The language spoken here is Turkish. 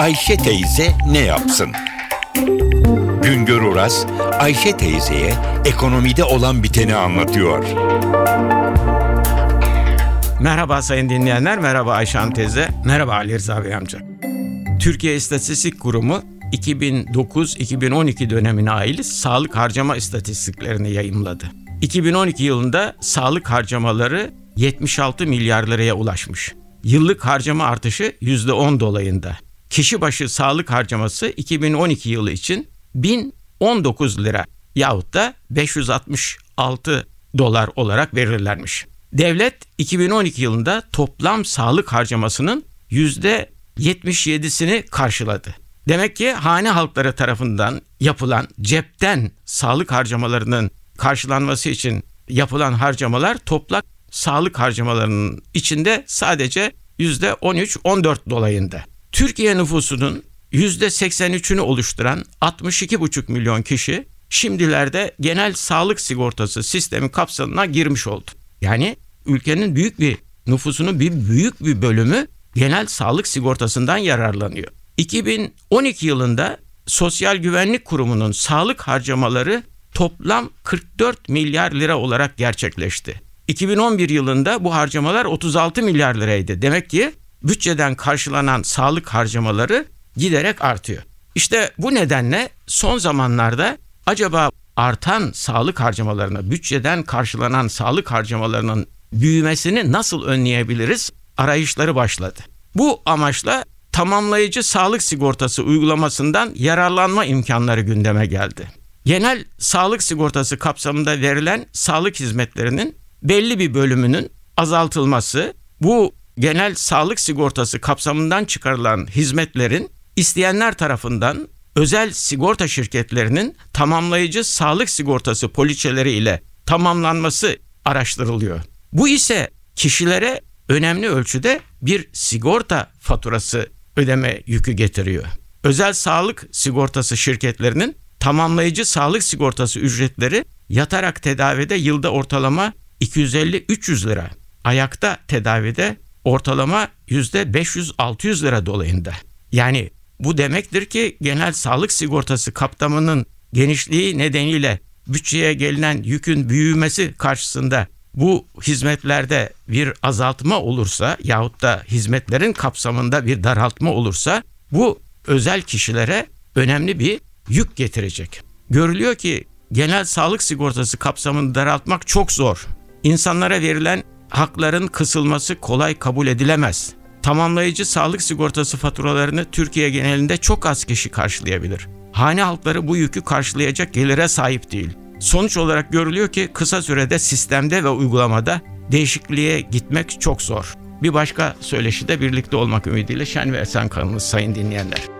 Ayşe teyze ne yapsın? Güngör Oras, Ayşe teyzeye ekonomide olan biteni anlatıyor. Merhaba sayın dinleyenler, merhaba Ayşan teyze, merhaba Ali Rıza Bey amca. Türkiye İstatistik Kurumu 2009-2012 dönemine ait sağlık harcama istatistiklerini yayımladı. 2012 yılında sağlık harcamaları 76 milyar liraya ulaşmış. Yıllık harcama artışı %10 dolayında. Kişi başı sağlık harcaması 2012 yılı için 1019 lira yahut da 566 dolar olarak belirlenmiş. Devlet 2012 yılında toplam sağlık harcamasının %77'sini karşıladı. Demek ki hane halkları tarafından yapılan cepten sağlık harcamalarının karşılanması için yapılan harcamalar toplam sağlık harcamalarının içinde sadece %13-14 dolayında. Türkiye nüfusunun %83'ünü oluşturan 62,5 milyon kişi şimdilerde genel sağlık sigortası sistemi kapsamına girmiş oldu. Yani ülkenin büyük bir nüfusunun bir büyük bir bölümü genel sağlık sigortasından yararlanıyor. 2012 yılında Sosyal Güvenlik Kurumu'nun sağlık harcamaları toplam 44 milyar lira olarak gerçekleşti. 2011 yılında bu harcamalar 36 milyar liraydı. Demek ki bütçeden karşılanan sağlık harcamaları giderek artıyor. İşte bu nedenle son zamanlarda acaba artan sağlık harcamalarına, bütçeden karşılanan sağlık harcamalarının büyümesini nasıl önleyebiliriz? Arayışları başladı. Bu amaçla tamamlayıcı sağlık sigortası uygulamasından yararlanma imkanları gündeme geldi. Genel sağlık sigortası kapsamında verilen sağlık hizmetlerinin belli bir bölümünün azaltılması, bu genel sağlık sigortası kapsamından çıkarılan hizmetlerin isteyenler tarafından özel sigorta şirketlerinin tamamlayıcı sağlık sigortası poliçeleri ile tamamlanması araştırılıyor. Bu ise kişilere önemli ölçüde bir sigorta faturası ödeme yükü getiriyor. Özel sağlık sigortası şirketlerinin tamamlayıcı sağlık sigortası ücretleri yatarak tedavide yılda ortalama 250-300 lira, ayakta tedavide ortalama %500-600 lira dolayında. Yani bu demektir ki genel sağlık sigortası kapsamının genişliği nedeniyle bütçeye gelinen yükün büyümesi karşısında bu hizmetlerde bir azaltma olursa yahut da hizmetlerin kapsamında bir daraltma olursa bu özel kişilere önemli bir yük getirecek. Görülüyor ki genel sağlık sigortası kapsamını daraltmak çok zor. İnsanlara verilen hakların kısılması kolay kabul edilemez. Tamamlayıcı sağlık sigortası faturalarını Türkiye genelinde çok az kişi karşılayabilir. Hane halkları bu yükü karşılayacak gelire sahip değil. Sonuç olarak görülüyor ki kısa sürede sistemde ve uygulamada değişikliğe gitmek çok zor. Bir başka söyleşide birlikte olmak ümidiyle şen ve esen kalınız sayın dinleyenler.